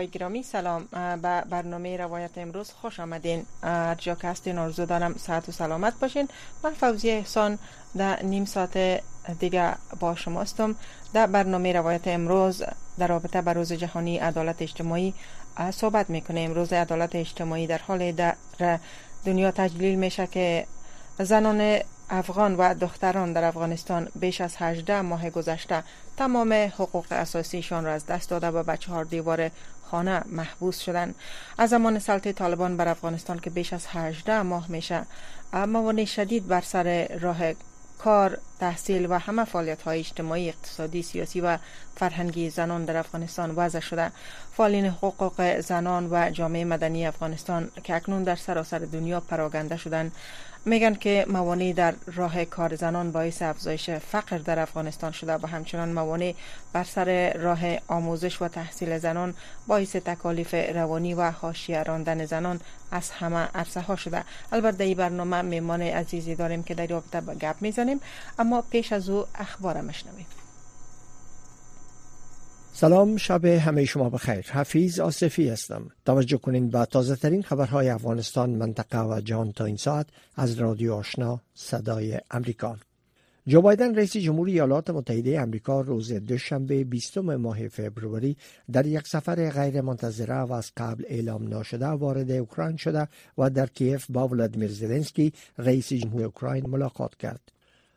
های گرامی سلام. به برنامه روایت امروز خوش آمدین. جا که هستین آرزو دارم صحت و سلامت باشین. من فوزی احسان در نیم ساعت دیگه با شماستم در برنامه روایت امروز در رابطه با روز جهانی عدالت اجتماعی صحبت می‌کنه امروز عدالت اجتماعی در حال در دنیا تجلیل میشه که زنان افغان و دختران در افغانستان بیش از 18 ماه گذشته تمام حقوق اساسیشان را از دست داده و به چهار دیوار خانه محبوس شدن از زمان سلطه طالبان بر افغانستان که بیش از 18 ماه میشه موانع شدید بر سر راه کار، تحصیل و همه فعالیت های اجتماعی، اقتصادی، سیاسی و فرهنگی زنان در افغانستان وضع شده. فعالین حقوق زنان و جامعه مدنی افغانستان که اکنون در سراسر دنیا پراگنده شدن میگن که موانع در راه کار زنان باعث افزایش فقر در افغانستان شده و همچنان موانع بر سر راه آموزش و تحصیل زنان باعث تکالیف روانی و حاشیه راندن زنان از همه عرصه ها شده. البته این برنامه میمان عزیزی داریم که در رابطه گپ می‌زنیم اما پیش از او اخبار مشنویم سلام شب همه شما بخیر. حفیظ آصفی هستم. توجه کنین به تازه ترین خبرهای افغانستان منطقه و جهان تا این ساعت از رادیو آشنا صدای امریکا. جو بایدن رئیس جمهوری ایالات متحده امریکا روز دوشنبه 20 ماه فوریه در یک سفر غیر منتظره و از قبل اعلام ناشده وارد اوکراین شده و در کیف با ولادیمیر زلنسکی رئیس جمهوری اوکراین ملاقات کرد.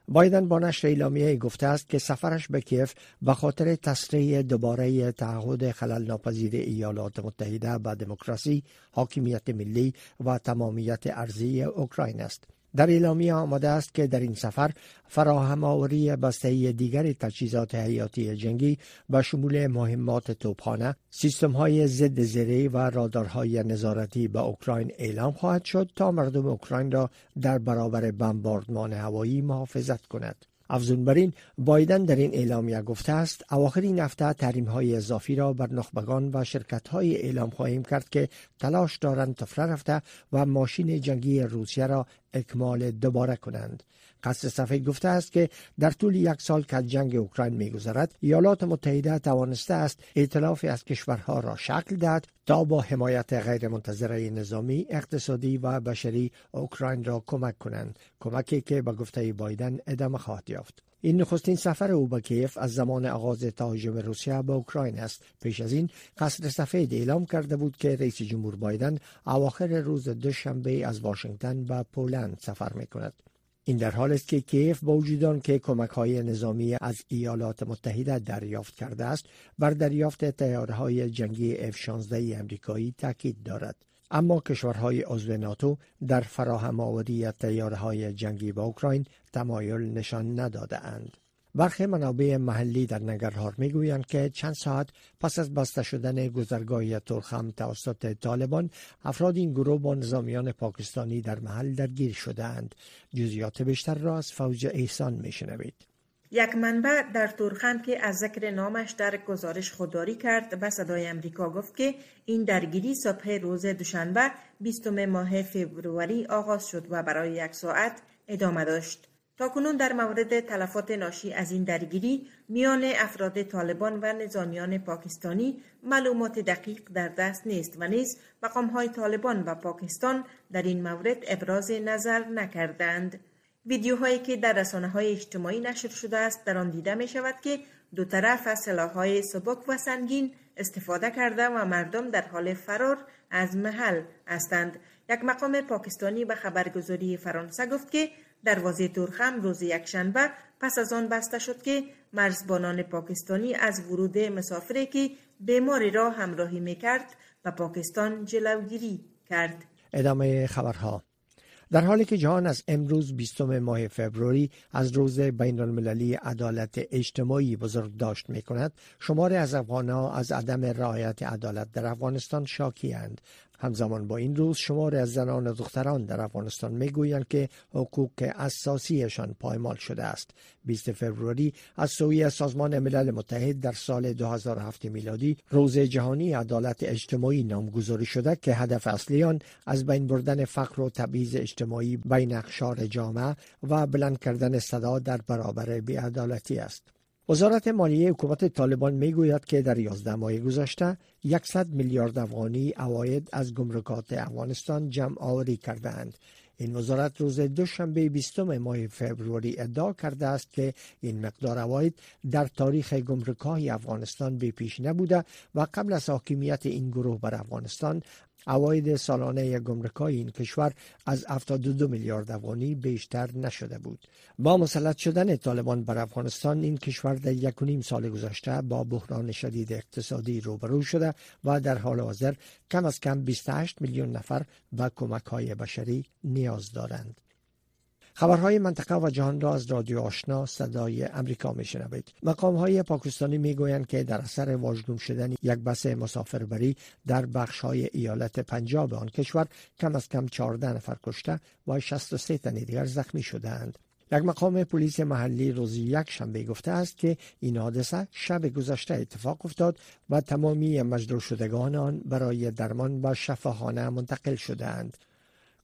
بایدن با نشر اعلامیه گفته است که سفرش به کیف به خاطر تصریح دوباره تعهد خلل ناپذیر ایالات متحده به دموکراسی، حاکمیت ملی و تمامیت ارزی اوکراین است. در اعلامیه آمده است که در این سفر فراهم آوری بسته دیگر تجهیزات حیاتی جنگی به شمول مهمات توپخانه، سیستم های ضد زیری و رادارهای نظارتی به اوکراین اعلام خواهد شد تا مردم اوکراین را در برابر بمباردمان هوایی محافظت کند. افزون بر این بایدن در این اعلامیه گفته است اواخر این هفته تحریم های اضافی را بر نخبگان و شرکت های اعلام خواهیم کرد که تلاش دارند تفره رفته و ماشین جنگی روسیه را اکمال دوباره کنند. قصد صفحه گفته است که در طول یک سال که جنگ اوکراین میگذرد ایالات متحده توانسته است ائتلاف از کشورها را شکل دهد تا با حمایت غیرمنتظره نظامی اقتصادی و بشری اوکراین را کمک کنند. کمکی که به گفته بایدن ادامه خواهد یافت. این نخستین سفر او به کیف از زمان آغاز تهاجم روسیه به اوکراین است. پیش از این قصر سفید اعلام کرده بود که رئیس جمهور بایدن اواخر روز دوشنبه از واشنگتن به پولند سفر می کند این در حال است که کیف با وجود که کمک های نظامی از ایالات متحده دریافت کرده است بر دریافت تیارهای جنگی F-16 امریکایی تاکید دارد. اما کشورهای عضو ناتو در فراهم آوری تیارهای جنگی به اوکراین تمایل نشان نداده اند. برخی منابع محلی در نگرهار می‌گویند که چند ساعت پس از بسته شدن گذرگاه ترخم توسط طالبان افراد این گروه با نظامیان پاکستانی در محل درگیر شدهاند جزئیات بیشتر را از فوج احسان میشنوید یک منبع در تورخند که از ذکر نامش در گزارش خودداری کرد به صدای امریکا گفت که این درگیری صبح روز دوشنبه 20 ماه فوریه آغاز شد و برای یک ساعت ادامه داشت. تاکنون در مورد تلفات ناشی از این درگیری میان افراد طالبان و نظامیان پاکستانی معلومات دقیق در دست نیست و نیز مقام طالبان و پاکستان در این مورد ابراز نظر نکردند. ویدیوهایی که در رسانه های اجتماعی نشر شده است در آن دیده می شود که دو طرف از های سبک و سنگین استفاده کرده و مردم در حال فرار از محل هستند یک مقام پاکستانی به خبرگزاری فرانسه گفت که دروازه ترخم روز یکشنبه پس از آن بسته شد که مرزبانان پاکستانی از ورود مسافری که بیماری را همراهی می کرد و پاکستان جلوگیری کرد. ادامه خبرها. در حالی که جهان از امروز 20 ماه فوریه از روز بین المللی عدالت اجتماعی بزرگ داشت می کند شمار از افغانها از عدم رعایت عدالت در افغانستان شاکی همزمان با این روز شمار از زنان و دختران در افغانستان می‌گویند که حقوق اساسیشان پایمال شده است. 20 فوریه از سوی سازمان ملل متحد در سال 2007 میلادی روز جهانی عدالت اجتماعی نامگذاری شده که هدف اصلی آن از بین بردن فقر و تبعیض اجتماعی بین اقشار جامعه و بلند کردن صدا در برابر بیعدالتی است. وزارت مالیه حکومت طالبان می‌گوید که در 11 ماه گذشته 100 میلیارد افغانی اواید از گمرکات افغانستان جمع آوری کردند این وزارت روز دوشنبه 20 ماه فوریه ادعا کرده است که این مقدار اواید در تاریخ گمرکهای افغانستان به پیش نبوده و قبل از حاکمیت این گروه بر افغانستان اواید سالانه گمرکای این کشور از 72 میلیارد افغانی بیشتر نشده بود. با مسلط شدن طالبان بر افغانستان این کشور در یک و نیم سال گذشته با بحران شدید اقتصادی روبرو شده و در حال حاضر کم از کم 28 میلیون نفر به کمک های بشری نیاز دارند. خبرهای منطقه و جهان را از رادیو آشنا صدای امریکا می شنوید. مقام های پاکستانی می گویند که در اثر واژگون شدن یک بس مسافربری در بخش های ایالت پنجاب آن کشور کم از کم 14 نفر کشته و 63 تن دیگر زخمی شدند. یک مقام پلیس محلی روز یک شنبه گفته است که این حادثه شب گذشته اتفاق افتاد و تمامی مجروح شدگان آن برای درمان به شفاخانه منتقل شدند.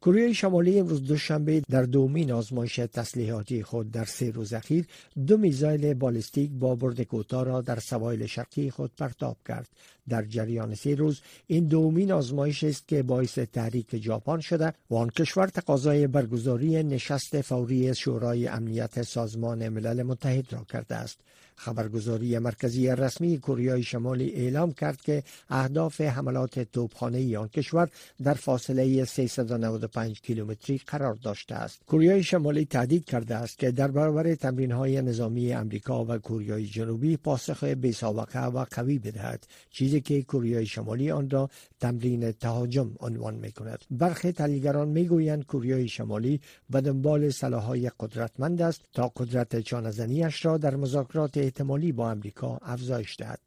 کره شمالی امروز دوشنبه در دومین آزمایش تسلیحاتی خود در سه روز اخیر دو میزایل بالستیک با برد کوتاه را در سواحل شرقی خود پرتاب کرد. در جریان سه روز این دومین آزمایش است که باعث تحریک ژاپن شده و آن کشور تقاضای برگزاری نشست فوری شورای امنیت سازمان ملل متحد را کرده است. خبرگزاری مرکزی رسمی کره شمالی اعلام کرد که اهداف حملات توپخانه آن کشور در فاصله 395 کیلومتری قرار داشته است. کره شمالی تهدید کرده است که در برابر تمرین های نظامی امریکا و کره جنوبی پاسخ بی سابقه و قوی بدهد چیزی که کره شمالی آن را تمرین تهاجم عنوان می کند. برخی تحلیلگران می گویند کره شمالی به دنبال سلاحهای قدرتمند است تا قدرت چانزنیش را در مذاکرات احتمالی با امریکا افزایش دهد.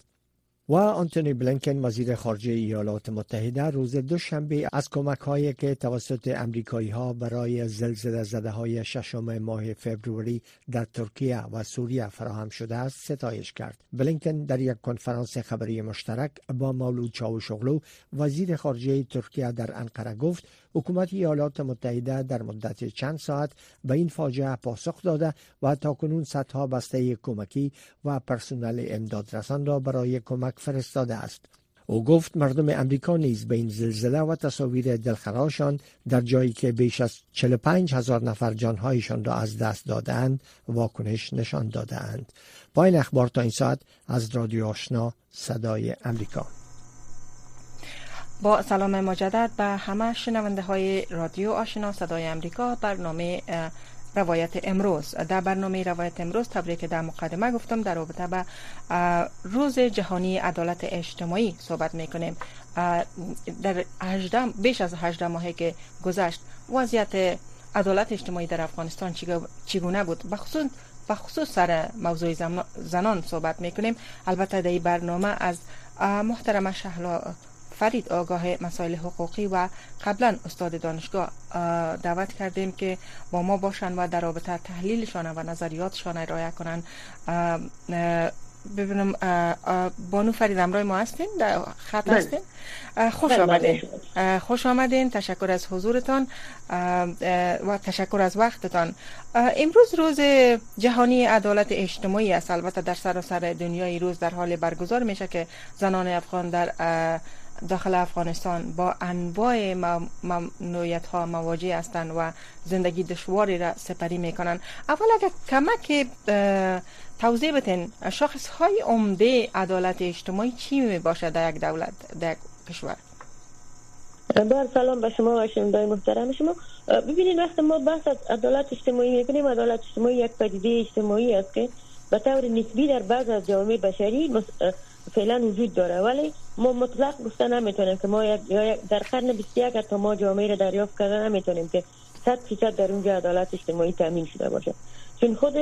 و آنتونی بلینکن وزیر خارجه ایالات متحده روز دوشنبه از کمک هایی که توسط امریکایی ها برای زلزله زده های ششم ماه فوریه در ترکیه و سوریه فراهم شده است ستایش کرد بلینکن در یک کنفرانس خبری مشترک با مولود چاوشوغلو وزیر خارجه ترکیه در انقره گفت حکومت ایالات متحده در مدت چند ساعت به این فاجعه پاسخ داده و تاکنون صدها بسته کمکی و پرسنل امدادرسان را برای کمک فرستاده است او گفت مردم امریکا نیز به این زلزله و تصاویر دلخراشان در جایی که بیش از 45 هزار نفر جانهایشان را از دست دادند واکنش نشان دادند. با این اخبار تا این ساعت از رادیو آشنا صدای امریکا با سلام مجدد به همه شنونده های رادیو آشنا صدای امریکا. برنامه روایت امروز. در برنامه روایت امروز تبریک در مقدمه گفتم. در رابطه به روز جهانی عدالت اجتماعی صحبت می‌کنیم. در 18 بیش از 18 ماهی که گذشت وضعیت عدالت اجتماعی در افغانستان چگونه بود؟ بخصوص خصوص سر موضوع زنان صحبت می‌کنیم. البته در برنامه از محترم شهلا فرید آگاه مسائل حقوقی و قبلا استاد دانشگاه دعوت کردیم که با ما باشند و در رابطه تحلیلشان و نظریاتشان ارائه کنند ببینم بانو فرید امرای ما هستین؟ در خط بله. هستین؟ خوش بله، آمدین. خوش آمدین. تشکر از حضورتان. و تشکر از وقتتان. امروز روز جهانی عدالت اجتماعی است. البته در سراسر سر دنیای روز در حال برگزار میشه که زنان افغان در داخل افغانستان با انواع ممنوعیت ها مواجه هستند و زندگی دشواری را سپری می‌کنن اول اگر کمک توضیح بتین شاخص های عمده عدالت اجتماعی چی می باشه در یک دولت در یک کشور؟ بر سلام به شما و شنوندای محترم. شما ببینید وقتی ما بحث عدالت اجتماعی می‌کنیم. عدالت اجتماعی یک پدیده اجتماعی است که به طور نسبی در بعض از جامعه بشری فعلا وجود داره. ولی ما مطلق گفته نمی‌تونیم که ما در قرن 21 تا ما جامعه را دریافت کرده نمی‌تونیم که 100 فیصد در اونجا عدالت اجتماعی تامین شده باشه. چون خود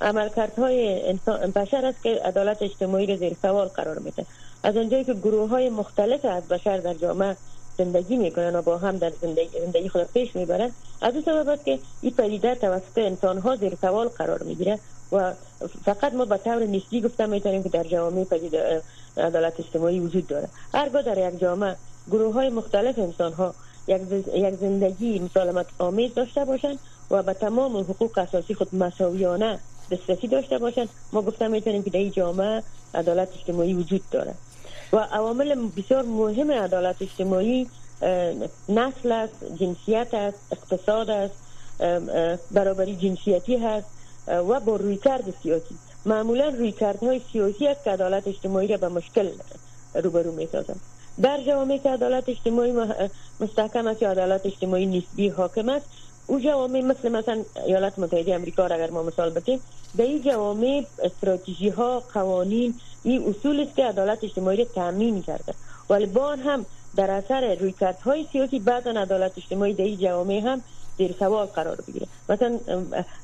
عملکردهای انسان بشر است که عدالت اجتماعی را زیر سوال قرار میده. از اونجایی که گروه های مختلف از بشر در جامعه زندگی می‌کنن و با هم در زندگی, زندگی خود پیش می‌برن از این سبب است که این پدیده توسط انسان ها زیر سوال قرار می‌گیره و فقط ما به طور نسبی گفتم می‌تونیم که در جامعه پدیده عدالت اجتماعی وجود داره. هرگاه در یک جامعه گروه های مختلف انسان ها یک زندگی مسالمت آمیز داشته باشند و به تمام حقوق اساسی خود مساویانه دسترسی داشته باشند. ما گفتم می‌تونیم که در این جامعه عدالت اجتماعی وجود داره. و عوامل بسیار مهم عدالت اجتماعی نسل است جنسیت است اقتصاد است برابری جنسیتی هست و با رویکرد سیاسی. معمولا رویکردهای سیاسی است که عدالت اجتماعی را به مشکل روبرو می سازند در جوامع که عدالت اجتماعی مستحکم است یا عدالت اجتماعی نسبی حاکم است او جوامع مثل مثلا ایالات متحده امریکا را اگر ما مثال بتیم در این جوامع استراتژی ها قوانین این اصول است که عدالت اجتماعی را تامین کرده. ولی با هم در اثر رویکردهای سیاسی بعضا عدالت اجتماعی در این جوامع هم زیر سوال قرار بگیره. مثلا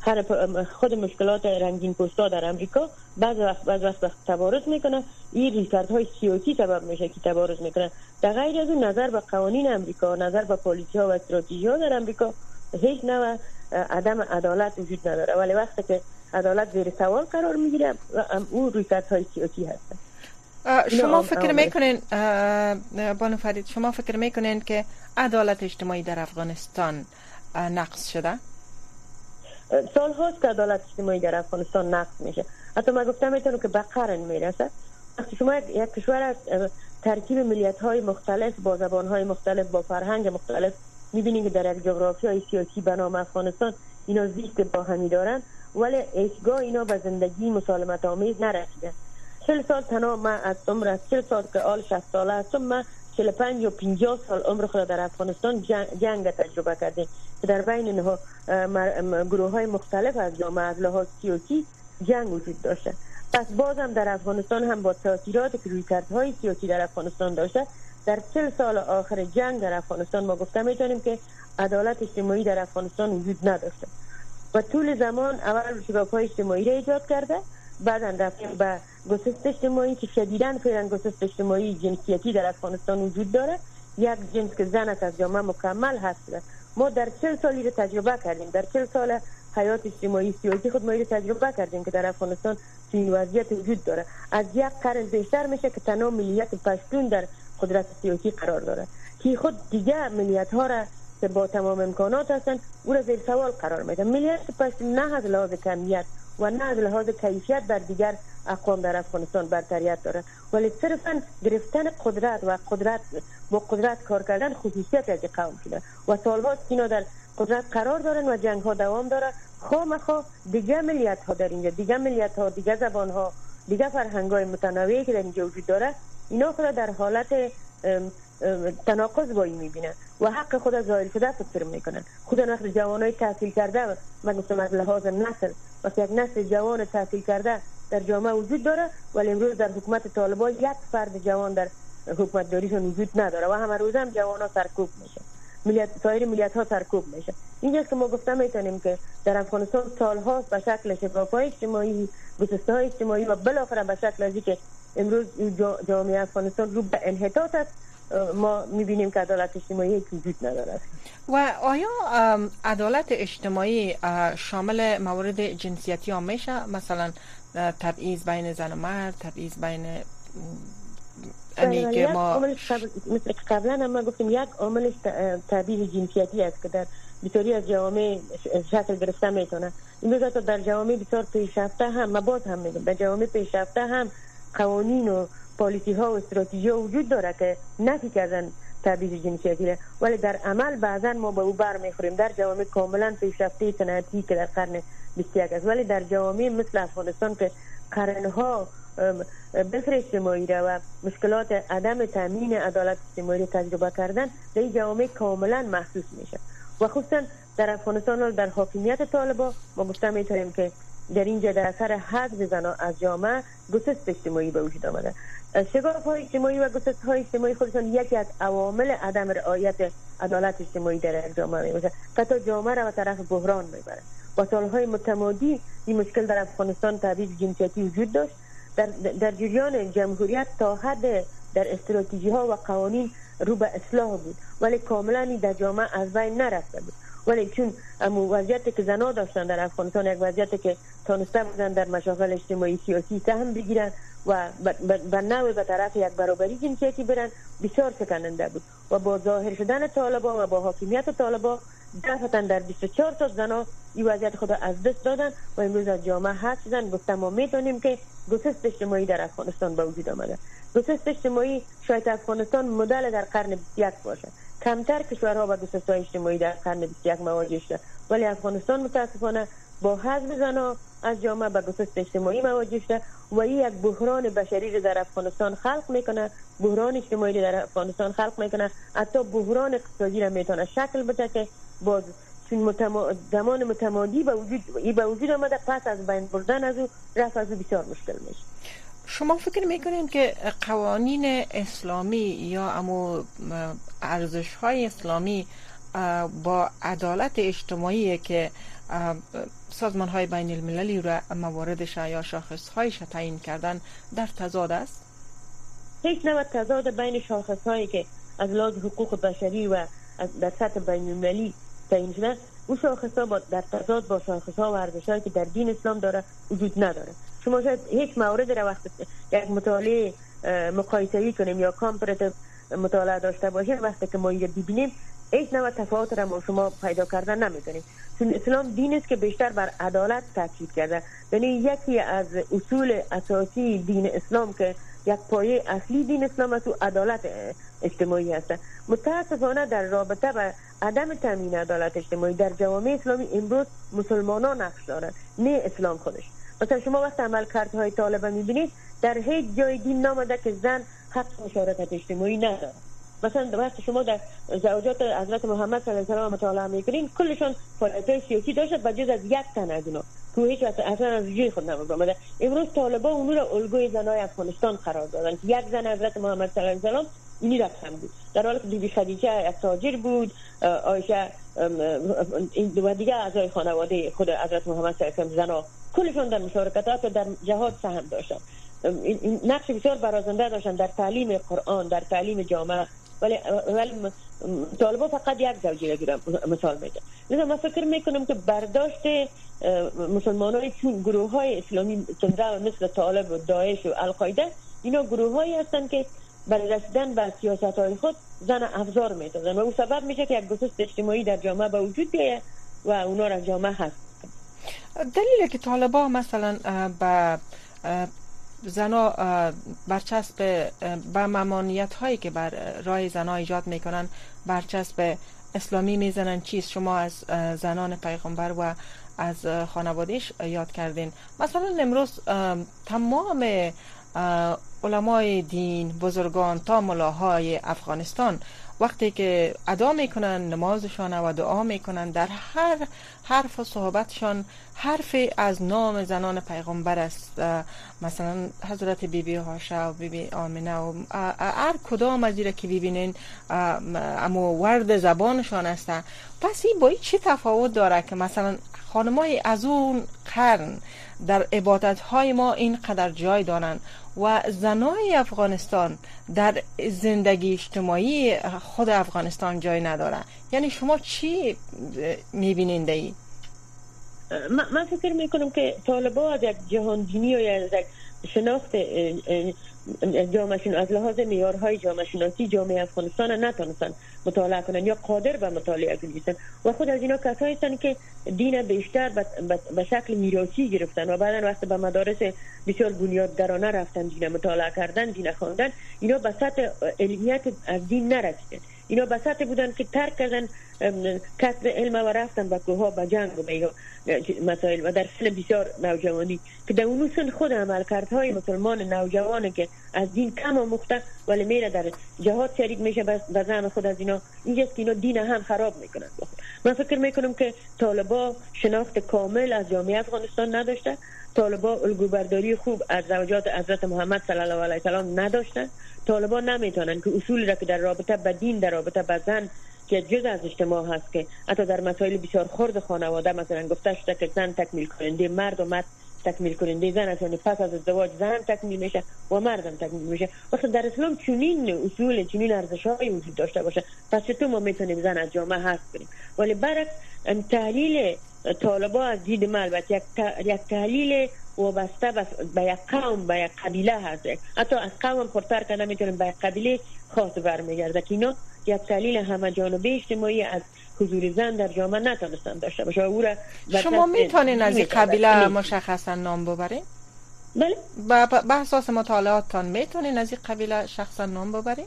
هر خود مشکلات رنگین پوستا در امریکا بعض وقت بعض وقت تبارز می‌کنه. این های سیاسی سبب میشه که تبارز می‌کنه. در غیر از اون نظر به قوانین امریکا نظر به پالیسی ها و استراتژی ها در امریکا هیچ نوع عدم عدالت وجود نداره. ولی وقتی که عدالت زیر سوال قرار می‌گیره او های سیاسی هست شما فکر می‌کنین بانو فرید شما فکر می‌کنین که عدالت اجتماعی در افغانستان نقص شده سال هاست که عدالت اجتماعی در افغانستان نقص میشه. حتی من گفتم که به قرن می‌رسه وقتی شما یک کشور از ترکیب ملیت های مختلف با زبان های مختلف با فرهنگ مختلف می‌بینید که در یک جغرافی های سیاسی به افغانستان اینا زیست با همی دارن ولی ایشگاه اینا به زندگی مسالمت آمیز نرسیده. چل سال تنها من از عمر چل سال که آل شست ساله هستم من 45 یا 50 سال عمر خود در افغانستان جنگ, تجربه کردیم که در بین اینها گروه های مختلف از جامعه از لحاظ سیاسی جنگ وجود داشته. پس بازم در افغانستان هم با تاثیرات که روی های سیاسی در افغانستان داشته. در چل سال آخر جنگ در افغانستان ما گفته می‌تونیم که عدالت اجتماعی در افغانستان وجود نداشته. و طول زمان اول شگاف های اجتماعی را ایجاد کرده بعدا رفتیم به گسست اجتماعی که شدیدن فعلا گسست اجتماعی جنسیتی در افغانستان وجود داره یک جنس که زن از جامعه مکمل هست. ما در چل سالی رو تجربه کردیم. در چل سال حیات اجتماعی سیاسی خود ما رو تجربه کردیم که در افغانستان چنین وضعیت وجود داره. از یک قرن بیشتر میشه که تنها ملیت پشتون در قدرت سیاسی قرار داره. که خود دیگه ملیت ها را که با تمام امکانات هستن او را زیر سوال قرار میده. ملیت پشتون نه از لحاظ کمیت و نه از لحاظ کیفیت بر دیگر اقوام در افغانستان برتریت داره. ولی صرفا گرفتن قدرت و قدرت با قدرت کار کردن خصوصیت از قوم شده. و سالهاست اینا در قدرت قرار دارن و جنگ ها دوام داره. خواه دیگه ملیت ها در اینجا دیگه ملیت ها دیگه زبان ها دیگه فرهنگ های متنوعی که در اینجا وجود داره اینا خود در حالت تناقض با می‌بینن. و حق خود ظاهر شده فکر می‌کنن. خود وقت جوانای تحصیل کرده من گفتم از لحاظ نسل. وقتی یک نسل جوان تحصیل کرده در جامعه وجود داره ولی امروز در حکومت طالبان یک فرد جوان در حکومت داریشون وجود نداره و همه روز هم جوان ها سرکوب میشه. ملیت سایر ملیت ها سرکوب میشه. اینجاست که ما گفتم می‌تونیم که در افغانستان سالها به شکل شفافای اجتماعی گسسته های اجتماعی و بالاخره به شکل ازی که امروز جامعه افغانستان رو به انحطاط است ما می‌بینیم که عدالت اجتماعی وجود نداره. و آیا عدالت اجتماعی شامل موارد جنسیتی هم میشه؟ مثلا تبعیض بین زن و مرد تبعیض بین یعنی که ما مثل قبلا هم ما گفتیم یک عامل تبعیض جنسیتی است که در بسیاری از جوامع شکل گرفته می‌تونه. این تا در جوامع بسیار پیشرفته هم ما باز هم میگم در جوامع پیشرفته هم قوانین و پالیسی ها و استراتژی ها وجود داره که نفی کردن تبعیض جنسیتی ولی در عمل بعضا ما به او بر می‌خوریم در جوامع کاملا پیشرفته صنعتی که در قرن 21 است ولی در جوامع مثل افغانستان که قرنها بفر اجتماعی را و مشکلات عدم تامین عدالت اجتماعی تجربه کردن در این جوامع کاملا محسوس میشه. و خصوصا در افغانستان در حاکمیت طالبا ما گفتم می‌تونیم که در اینجا در اثر حذف زنا از جامعه گسست اجتماعی به وجود آمده. شگاف های اجتماعی و گسست های اجتماعی خودشان یکی از عوامل عدم رعایت عدالت اجتماعی در جامعه میشه حتی جامعه را به طرف بحران می‌بره با سالهای متمادی این مشکل در افغانستان تبعیض جنسیتی وجود داشت. در, در جریان جمهوریت تا حد در استراتژی ها و قوانین رو به اصلاح بود ولی کاملا در جامعه از بین نرفته بود. ولی چون امو وضعیت که زنا داشتن در افغانستان یک وضعیت که تانسته بودن در مشاغل اجتماعی سیاسی سهم بگیرن و به نوع به طرف یک برابری جنسیتی برن بسیار سکننده بود. و با ظاهر شدن طالبا و با حاکمیت طالبا دفتا در 24 تا زنا این وضعیت خود از دست دادن و امروز از جامعه حد شدن گفتم ما می‌تونیم که گسست اجتماعی در افغانستان به وجود آمده. گسست اجتماعی شاید افغانستان مدل در قرن 21 باشه. کمتر کشورها به گسست اجتماعی در قرن 21 مواجه شده. ولی افغانستان متاسفانه با حذف زنا از جامعه به گسست اجتماعی مواجه شده و این یک بحران بشری در افغانستان خلق می‌کنه. بحران اجتماعی در افغانستان خلق می‌کنه. حتی بحران اقتصادی را می‌تونه شکل بده که باز چون متما... زمان متمادی به وجود ای به وجود آمده پس از بین بردن از او رفت از او بسیار مشکل میشه شما فکر می‌کنین که قوانین اسلامی یا امو ارزش های اسلامی با عدالت اجتماعی که سازمان های بین المللی را مواردش یا شاخص هایش تعیین کردن در تضاد است؟ هیچ نوع تضاد بین شاخص هایی که از لحاظ حقوق بشری و در سطح بین المللی تعیین شده اون شاخص ها در تضاد با شاخص ها و ارزش که در دین اسلام داره وجود نداره. شما شاید هیچ مورد را وقت یک مطالعه مقایسه‌ای کنیم یا کامپراتیو مطالعه داشته باشیم وقتی که ما اینجا ببینیم هیچ نوع تفاوت را ما شما پیدا کردن نمی‌تونیم چون اسلام دین است که بیشتر بر عدالت تاکید کرده. یعنی یکی از اصول اساسی دین اسلام که یک پایه اصلی دین اسلام است و عدالت اجتماعی است. متاسفانه در رابطه به عدم تامین عدالت اجتماعی در جوامع اسلامی امروز مسلمانان نقش دارند نه اسلام خودش. مثلا شما وقت عمل های طالبه می‌بینید در هیچ جای دین نامده که زن حق مشارکت اجتماعی نداره مثلا وقت شما در زوجات حضرت محمد صلی الله علیه و مطالعه می‌کنین کلشون فعالیت سیاسی داشت بجز از یک تن از اونا. که هیچ اصلا از جای خود نمیاد امروز طالبا اونو را الگوی زنای افغانستان قرار دادن. یک زن حضرت محمد صلی الله علیه و اینی رقم بود. در حالی که بیبی خدیجه یک تاجر بود آیشه و دیگه اعضای خانواده خود حضرت محمد صلی الله علیه و زنا کلشون در مشارکتات در جهاد سهم داشتن. نقش بسیار برازنده داشتن در تعلیم قرآن در تعلیم جامعه. ولی ولی طالبا فقط یک زوجی را مثال میده لذا من فکر می‌کنم که برداشت مسلمان های چون گروه های اسلامی مثل طالب و داعش و القاعده اینا گروه هایی هستند که برای رسیدن به سیاست های خود زن افزار میتازن و اون سبب میشه که یک گسست اجتماعی در جامعه به وجود بیایه و اونا را جامعه هست. دلیل که طالبا مثلا به زنا برچسب به ممانیت هایی که بر رای زنا ایجاد می‌کنن برچسب اسلامی می‌زنن چیست؟ شما از زنان پیغمبر و از خانوادهش یاد کردین. مثلا امروز تمام علمای دین بزرگان تا ملاهای افغانستان وقتی که ادا می‌کنن نمازشان و دعا می‌کنن در هر حرف و صحبتشان حرفی از نام زنان پیغمبر است. مثلا حضرت بیبی بی هاشه و بیبی بی آمنه و هر کدام از که ببینین اما ورد زبانشان است. پس این با این چه تفاوت داره که مثلا خانمای از اون قرن در عبادت های ما اینقدر جای دارن و زنای افغانستان در زندگی اجتماعی خود افغانستان جای نداره یعنی شما چی می‌بینید ای؟ من فکر می‌کنم که طالبا از یک جهان دینی و یک شناخت جامعه از لحاظ میارهای جامعه شناسی جامعه افغانستان نتونستن مطالعه کنن یا قادر به مطالعه کنن و خود از اینا کسایی هستن که دین بیشتر به شکل میراثی گرفتن و بعدا وقت به مدارس بسیار بنیادگرانه رفتن دین مطالعه کردن دین خواندن اینا به سطح علمیت از دین نرسیدن. اینا به سطح بودن که ترک کردن کسب علم و رفتن به کوها به جنگ و مسائل و در سن بسیار نوجوانی. که در اون سن خود عمل کردهای مسلمان نوجوان که از دین کم آموخته ولی میره در جهاد شریک میشه به زن خود از اینا اینجاست که اینا دین هم خراب می‌کنن. من فکر می‌کنم که طالبا شناخت کامل از جامعه افغانستان نداشته. طالبا الگوبرداری خوب از زوجات حضرت محمد صلی الله علیه و سلام نداشتن طالبان نمی‌تونن که اصول را که در رابطه به دین در رابطه به زن که جز از اجتماع هست که حتی در مسائل بسیار خرد خانواده مثلا گفته شده که زن تکمیل کننده مرد و مرد تکمیل کننده زن است. یعنی پس از ازدواج زن تکمیل میشه و مردم تکمیل میشه. وقتی در اسلام چنین اصول چنین ارزش های وجود داشته باشه پس چطور ما می‌تونیم زن از جامعه حذف کنیم؟ ولی برعکس تحلیل طالبا از دید من یک, تحلیل وابسته به یک قوم به یک قبیله هست. حتی از قوم پرتر که نمی‌تونیم به یک قبیله خاص برمیگرده که اینا یک تحلیل همه جانبه اجتماعی از حضور زن در جامعه نتانستن داشته باشه او را شما می‌تونین از این قبیله مشخصا نام ببرین؟ بله. به اساس مطالعاتتان می‌تونین از این قبیله شخصا نام ببرین؟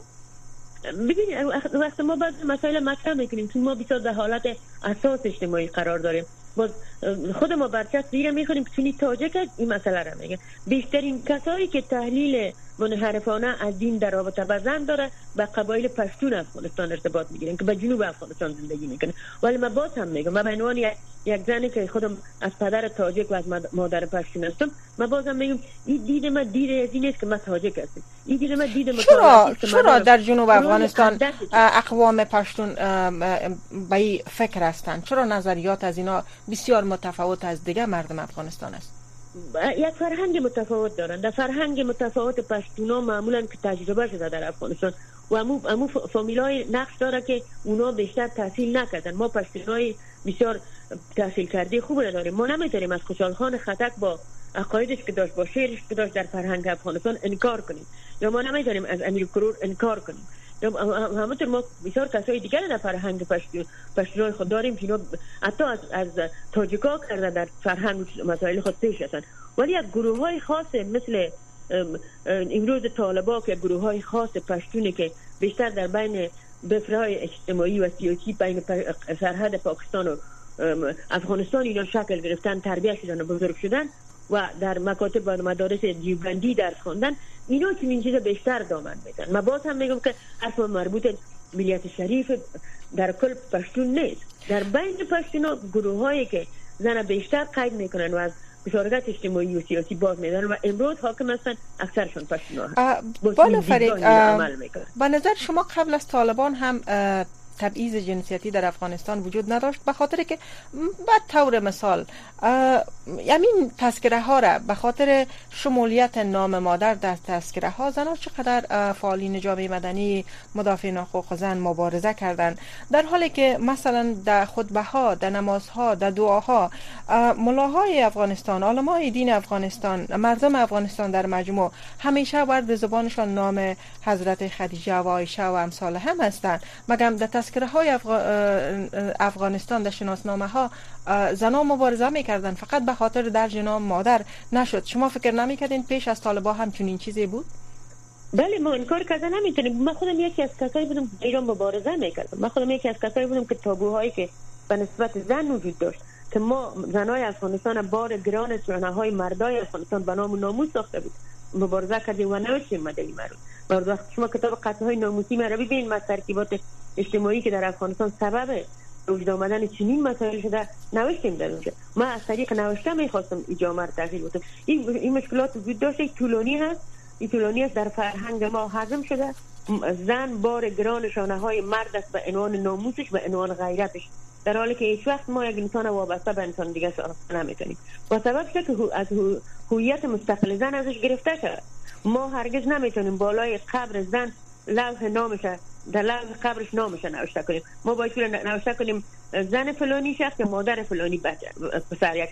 ببینید وقت ما بعض مسائل مطرح می‌کنیم. که ما بسیار در حالت اساس اجتماعی قرار داریم. باز خود ما برچست دیگه می‌خونیم که چونی تاجک این مسئله را میگه. بیشترین کسایی که تحلیل منحرفانه از دین در رابطه با زن داره به قبایل پشتون افغانستان ارتباط می‌گیرن که به جنوب افغانستان زندگی می‌کنه ولی من باز هم میگم من به عنوان یک زنی که خودم از پدر تاجک و از مادر پشتون هستم من باز هم میگم این دید من دید از این نیست که من تاجک هستم. این دید من دید چرا چرا در جنوب افغانستان اقوام پشتون به فکر هستند چرا نظریات از اینا بسیار متفاوت از دیگه مردم افغانستان است؟ یک فرهنگ متفاوت دارن. در فرهنگ متفاوت پشتونا معمولا که تجربه شده در افغانستان و امو, امو فامیلای نقش داره که اونا بیشتر تحصیل نکردن. ما پشتونای بسیار تحصیل کرده خوب نداریم ما نمی‌تونیم از خوشحال خان خطک با عقایدش که داشت با شعرش که داشت در فرهنگ افغانستان انکار کنیم. یا ما نمی‌تونیم از امیر کرور انکار کنیم. همونطور ما بسیار کسای دیگر در فرهنگ پشتون خود داریم که حتی از, از تاجیکا کرده در فرهنگ مسائل خود پیش هستن ولی یک گروه های خاص مثل امروز طالبا که گروه های خاص پشتونی که بیشتر در بین بفرهای اجتماعی و سیاسی بین سرحد پاکستان و افغانستان اینا شکل گرفتن تربیت شدن و بزرگ شدن و در مکاتب و مدارس دیوبندی درس خواندن اینا این چیز بیشتر دامن میدن. من باز هم میگم که حرف مربوط ملیت شریف در کل پشتون نیست. در بین پشتون گروه هایی که زن بیشتر قید می‌کنن و از مشارکت اجتماعی و سیاسی باز میدن و امروز حاکم هستن اکثرشون پشتون ها بالا فرید به نظر شما قبل از طالبان هم تبعیض جنسیتی در افغانستان وجود نداشت به خاطر که به طور مثال یمین تذکره ها را به خاطر شمولیت نام مادر در تذکره ها زنان چقدر فعالین جامعه مدنی مدافعین حقوق زن مبارزه کردند. در حالی که مثلا در خطبه ها در نمازها در دعاها ملاهای افغانستان علمای دین افغانستان مردم افغانستان در مجموع همیشه ورد زبانشان نام حضرت خدیجه و عایشه و امثال هم هستند. مگم در تذکره های افغانستان در شناسنامه ها زنان مبارزه می‌کردن فقط به خاطر در جنام مادر نشد. شما فکر نمی‌کردین پیش از طالبا هم چنین چیزی بود؟ بله ما انکار کردن نمی‌تونیم. من خودم یکی از کسایی بودم که ایران مبارزه می‌کردم. من خودم یکی از کسایی بودم که تابوهایی که به نسبت زن وجود داشت که ما زنای افغانستان بار گران های مردای افغانستان به نام ناموس ساخته بود. مبارزه کردیم و نوشتیم مدنی مرون وقت شما کتاب قطعه های ناموسی مرا ببینید. ما ترکیبات اجتماعی که در افغانستان سبب وجود آمدن چنین مسائل شده نوشتیم در اونجا. ما از طریق نوشته می‌خواستم ای جامعه تغییر بودم این, مشکلات وجود داشته طولانی هست. این طولانی است. در فرهنگ ما حزم شده. زن بار گران شانه های مرد است به عنوان ناموسش به عنوان غیرتش. در حالی که هیچ وقت ما یک انسان وابسته به انسان دیگه شناخته نمی‌تونیم. با سبب که از هویت مستقل زن ازش گرفته شده ما هرگز نمی‌تونیم بالای قبر زن لوح نامش در لحظ قبرش نامش نوشته کنیم. ما باید نوشته کنیم زن فلانی شخص یا مادر فلانی پسر یک,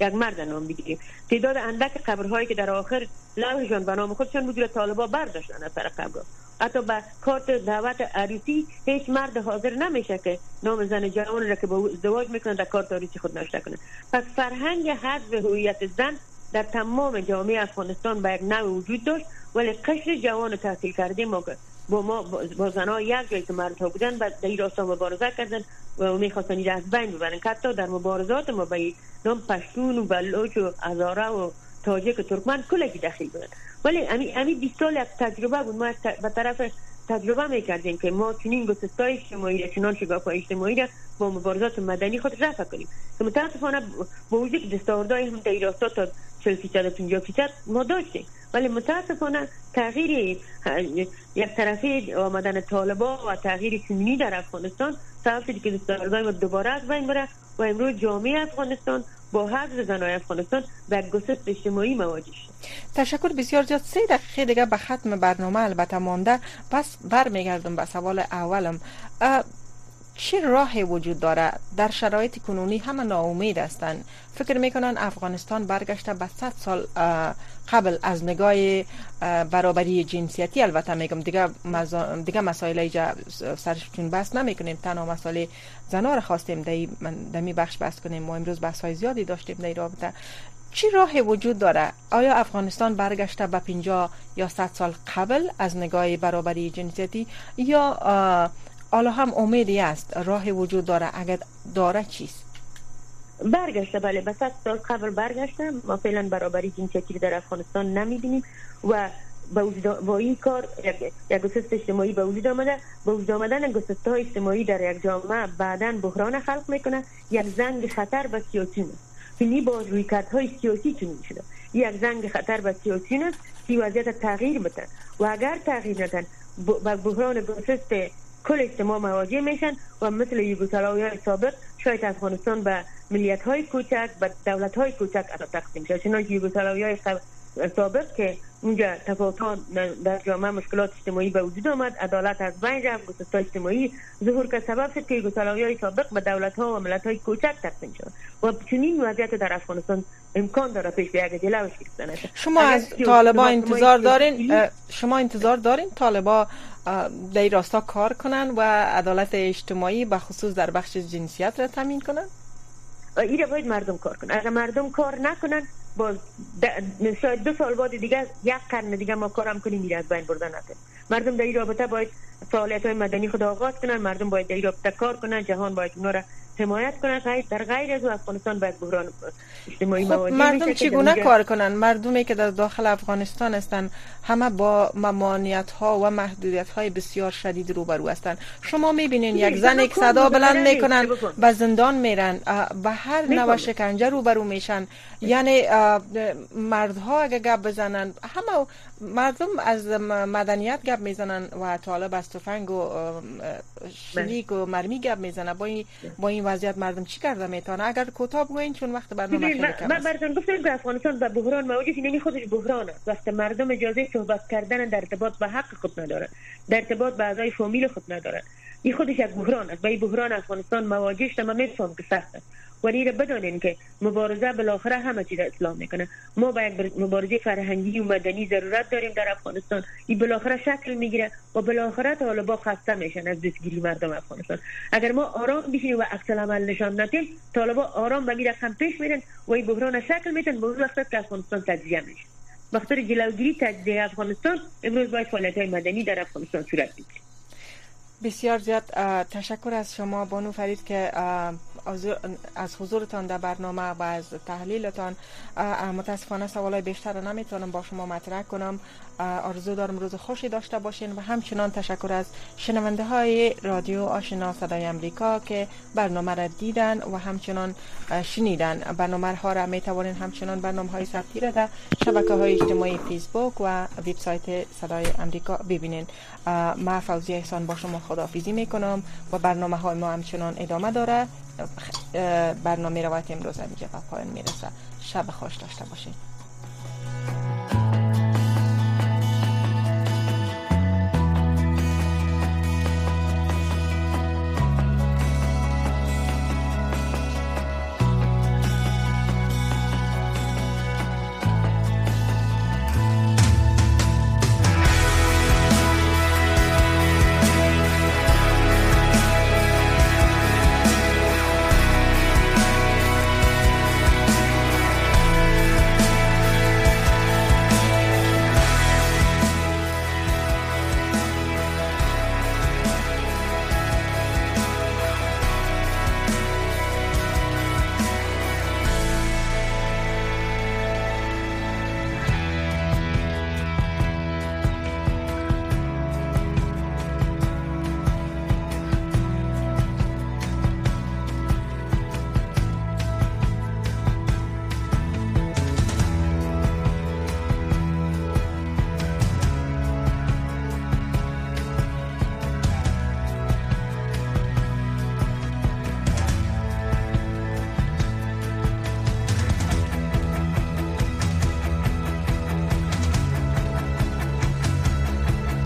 یک, مرد نام بگیریم. تعداد اندک قبرهایی که در آخر لوحشان به نام خودشان بود طالبا برداشتن از سر قبر. حتی به کارت دعوت عروسی هیچ مرد حاضر نمیشه که نام زن جوان را که با ازدواج می‌کنن در کارت عروسی خود نوشته کنه. پس فرهنگ حذف هویت زن در تمام جامعه افغانستان به یک نوع وجود داشت ولی قشر جوان تحصیل کرده ما با ما با زنها یک جایی که مردها بودن در این راستا مبارزه کردن و می‌خواستن این از بین ببرن. که حتی در مبارزات ما به نام پشتون و بلوچ و ازاره و تاجک و ترکمن کلکی دخیل بودن. ولی امی امی 20 سال یک تجربه بود. ما به طرف تجربه می‌کردیم که ما چنین گسستای اجتماعی چنان شگاف اجتماعی را با مبارزات مدنی خود رفع کنیم. که متاسفانه با وجود دستاوردهای هم در راستا تا 40 فیصد 50 فیصد ما داشتیم. ولی متاسفانه تغییر یک طرفی آمدن طالبا و تغییر سنی در افغانستان سبب شد که دستاوردهای ما دوباره از بین بره و امروز جامعه افغانستان با حضر زنای افغانستان و گسست اجتماعی مواجه شد. تشکر بسیار زیاد. سه دقیقه دیگه به ختم برنامه البته مانده. پس برمیگردم به سوال اولم. چه راهی وجود داره در شرایط کنونی همه ناامید هستند. فکر می‌کنن افغانستان برگشته به 100 سال قبل از نگاه برابری جنسیتی. البته میگم دیگه دیگه مسائل ایجا سرشون بس نمی‌کنیم. تنها مسائل زنا رو خواستیم در می بخش بحث کنیم. ما امروز بحث های زیادی داشتیم در رابطه. چی راهی وجود داره آیا افغانستان برگشته به 50 یا 100 سال قبل از نگاه برابری جنسیتی یا حالا هم امیدی است. راهی وجود داره. اگر داره چیست؟ برگشته. بله به سال قبل برگشته ما فعلا برابری جنسیتی در افغانستان نمی‌بینیم و با این کار یک گسست اجتماعی به وجود آمده. با وجود آمدن گسست های اجتماعی در یک جامعه بعدا بحران خلق می‌کنه. یک زنگ خطر به سیاسی فیلی با روی های سیاسی چنین شده. یک زنگ خطر به سیاسی است که وضعیت تغییر بتن و اگر تغییر ندن با بحران گسست کل اجتماع مواجه میشن و مثل یوگسلاوی سابق شاید افغانستان به ملیت های کوچک به دولت های کوچک تقسیم شد چنانکه یوگسلاوی سابق که اونجا تفاوت در جامعه مشکلات اجتماعی به وجود آمد. عدالت از بین رفت اجتماعی ظهور که سبب شد که یوگسلاوی های سابق به دولت ها و ملت های کوچک تقسیم شد. و چنین وضعیت در افغانستان امکان داره پیش بیاد جلوش گرفتن شما از طالبا انتظار دارین شما انتظار دارین طالبا در راستا کار کنن و عدالت اجتماعی به خصوص در بخش جنسیت را تامین کنن؟ ایره باید مردم کار کنن. اگر مردم کار نکنن باز شاید دو سال بعد دیگه یک قرن دیگه ما کارم کنیم میره از بین بردن نکنیم مردم در این رابطه باید فعالیت های مدنی خود آغاز کنن مردم باید در این رابطه کار کنن جهان باید اونا را حمایت کنن. در غیر از افغانستان باید بحران اجتماعی خب مردم چگونه کار کنن؟ مردمی که در داخل افغانستان هستند همه با ممانعت ها و محدودیت های بسیار شدید روبرو هستند شما می‌بینین یک زن یک صدا بلند می‌کنن به زندان میرن به هر نوع شکنجه روبرو میشن. یعنی مردها اگه گپ بزنن همه مردم از مدنیت گپ می‌زنن و طالب از تفنگ و شلیک و مرمی گپ می‌زنن. با این با این وضعیت مردم چی کرده می‌تونه اگر کوتاه بگوین چون وقت برنامه خیلی کم من براتون گفتم که افغانستان به بحران مواجه نمی خودش بحران است. وقتی مردم اجازه صحبت کردن در ارتباط به حق خود نداره. در ارتباط به اعضای فامیل خود نداره. این خودش یک بحران است با بحران افغانستان مواجه شده من میفهم که سخت است. ولی را بدانین که مبارزه بالاخره همه چیز اصلاح می‌کنه ما با یک مبارزه فرهنگی و مدنی ضرورت داریم در افغانستان. این بالاخره شکل می‌گیره و بالاخره طالبا خسته میشن از دستگیری مردم افغانستان. اگر ما آرام بشینیم و عکس العمل نشان ندیم طالبا آرام به رقم پیش میرن و این بحران شکل میتن به وقت که افغانستان تجزیه میشه. بخاطر جلوگیری تجزیه افغانستان امروز باید فعالیت های مدنی در افغانستان صورت بگیره. بسیار زیاد تشکر از شما بانو فرید که از حضورتان در برنامه و از تحلیلتان. متاسفانه سوالای بیشتر رو نمی‌تونم با شما مطرح کنم. آرزو دارم روز خوشی داشته باشین و همچنان تشکر از شنونده های رادیو آشنا صدای امریکا که برنامه را دیدن و همچنان شنیدن. برنامه ها را می توانین همچنان برنامه های ثبتی را در شبکه های اجتماعی فیسبوک و وبسایت صدای امریکا ببینین. ما فوزی احسان با شما خداحافظی می کنم و برنامه های ما همچنان ادامه داره. برنامه روایت امروز اینجا پایان می‌رسه. شب خوش داشته باشید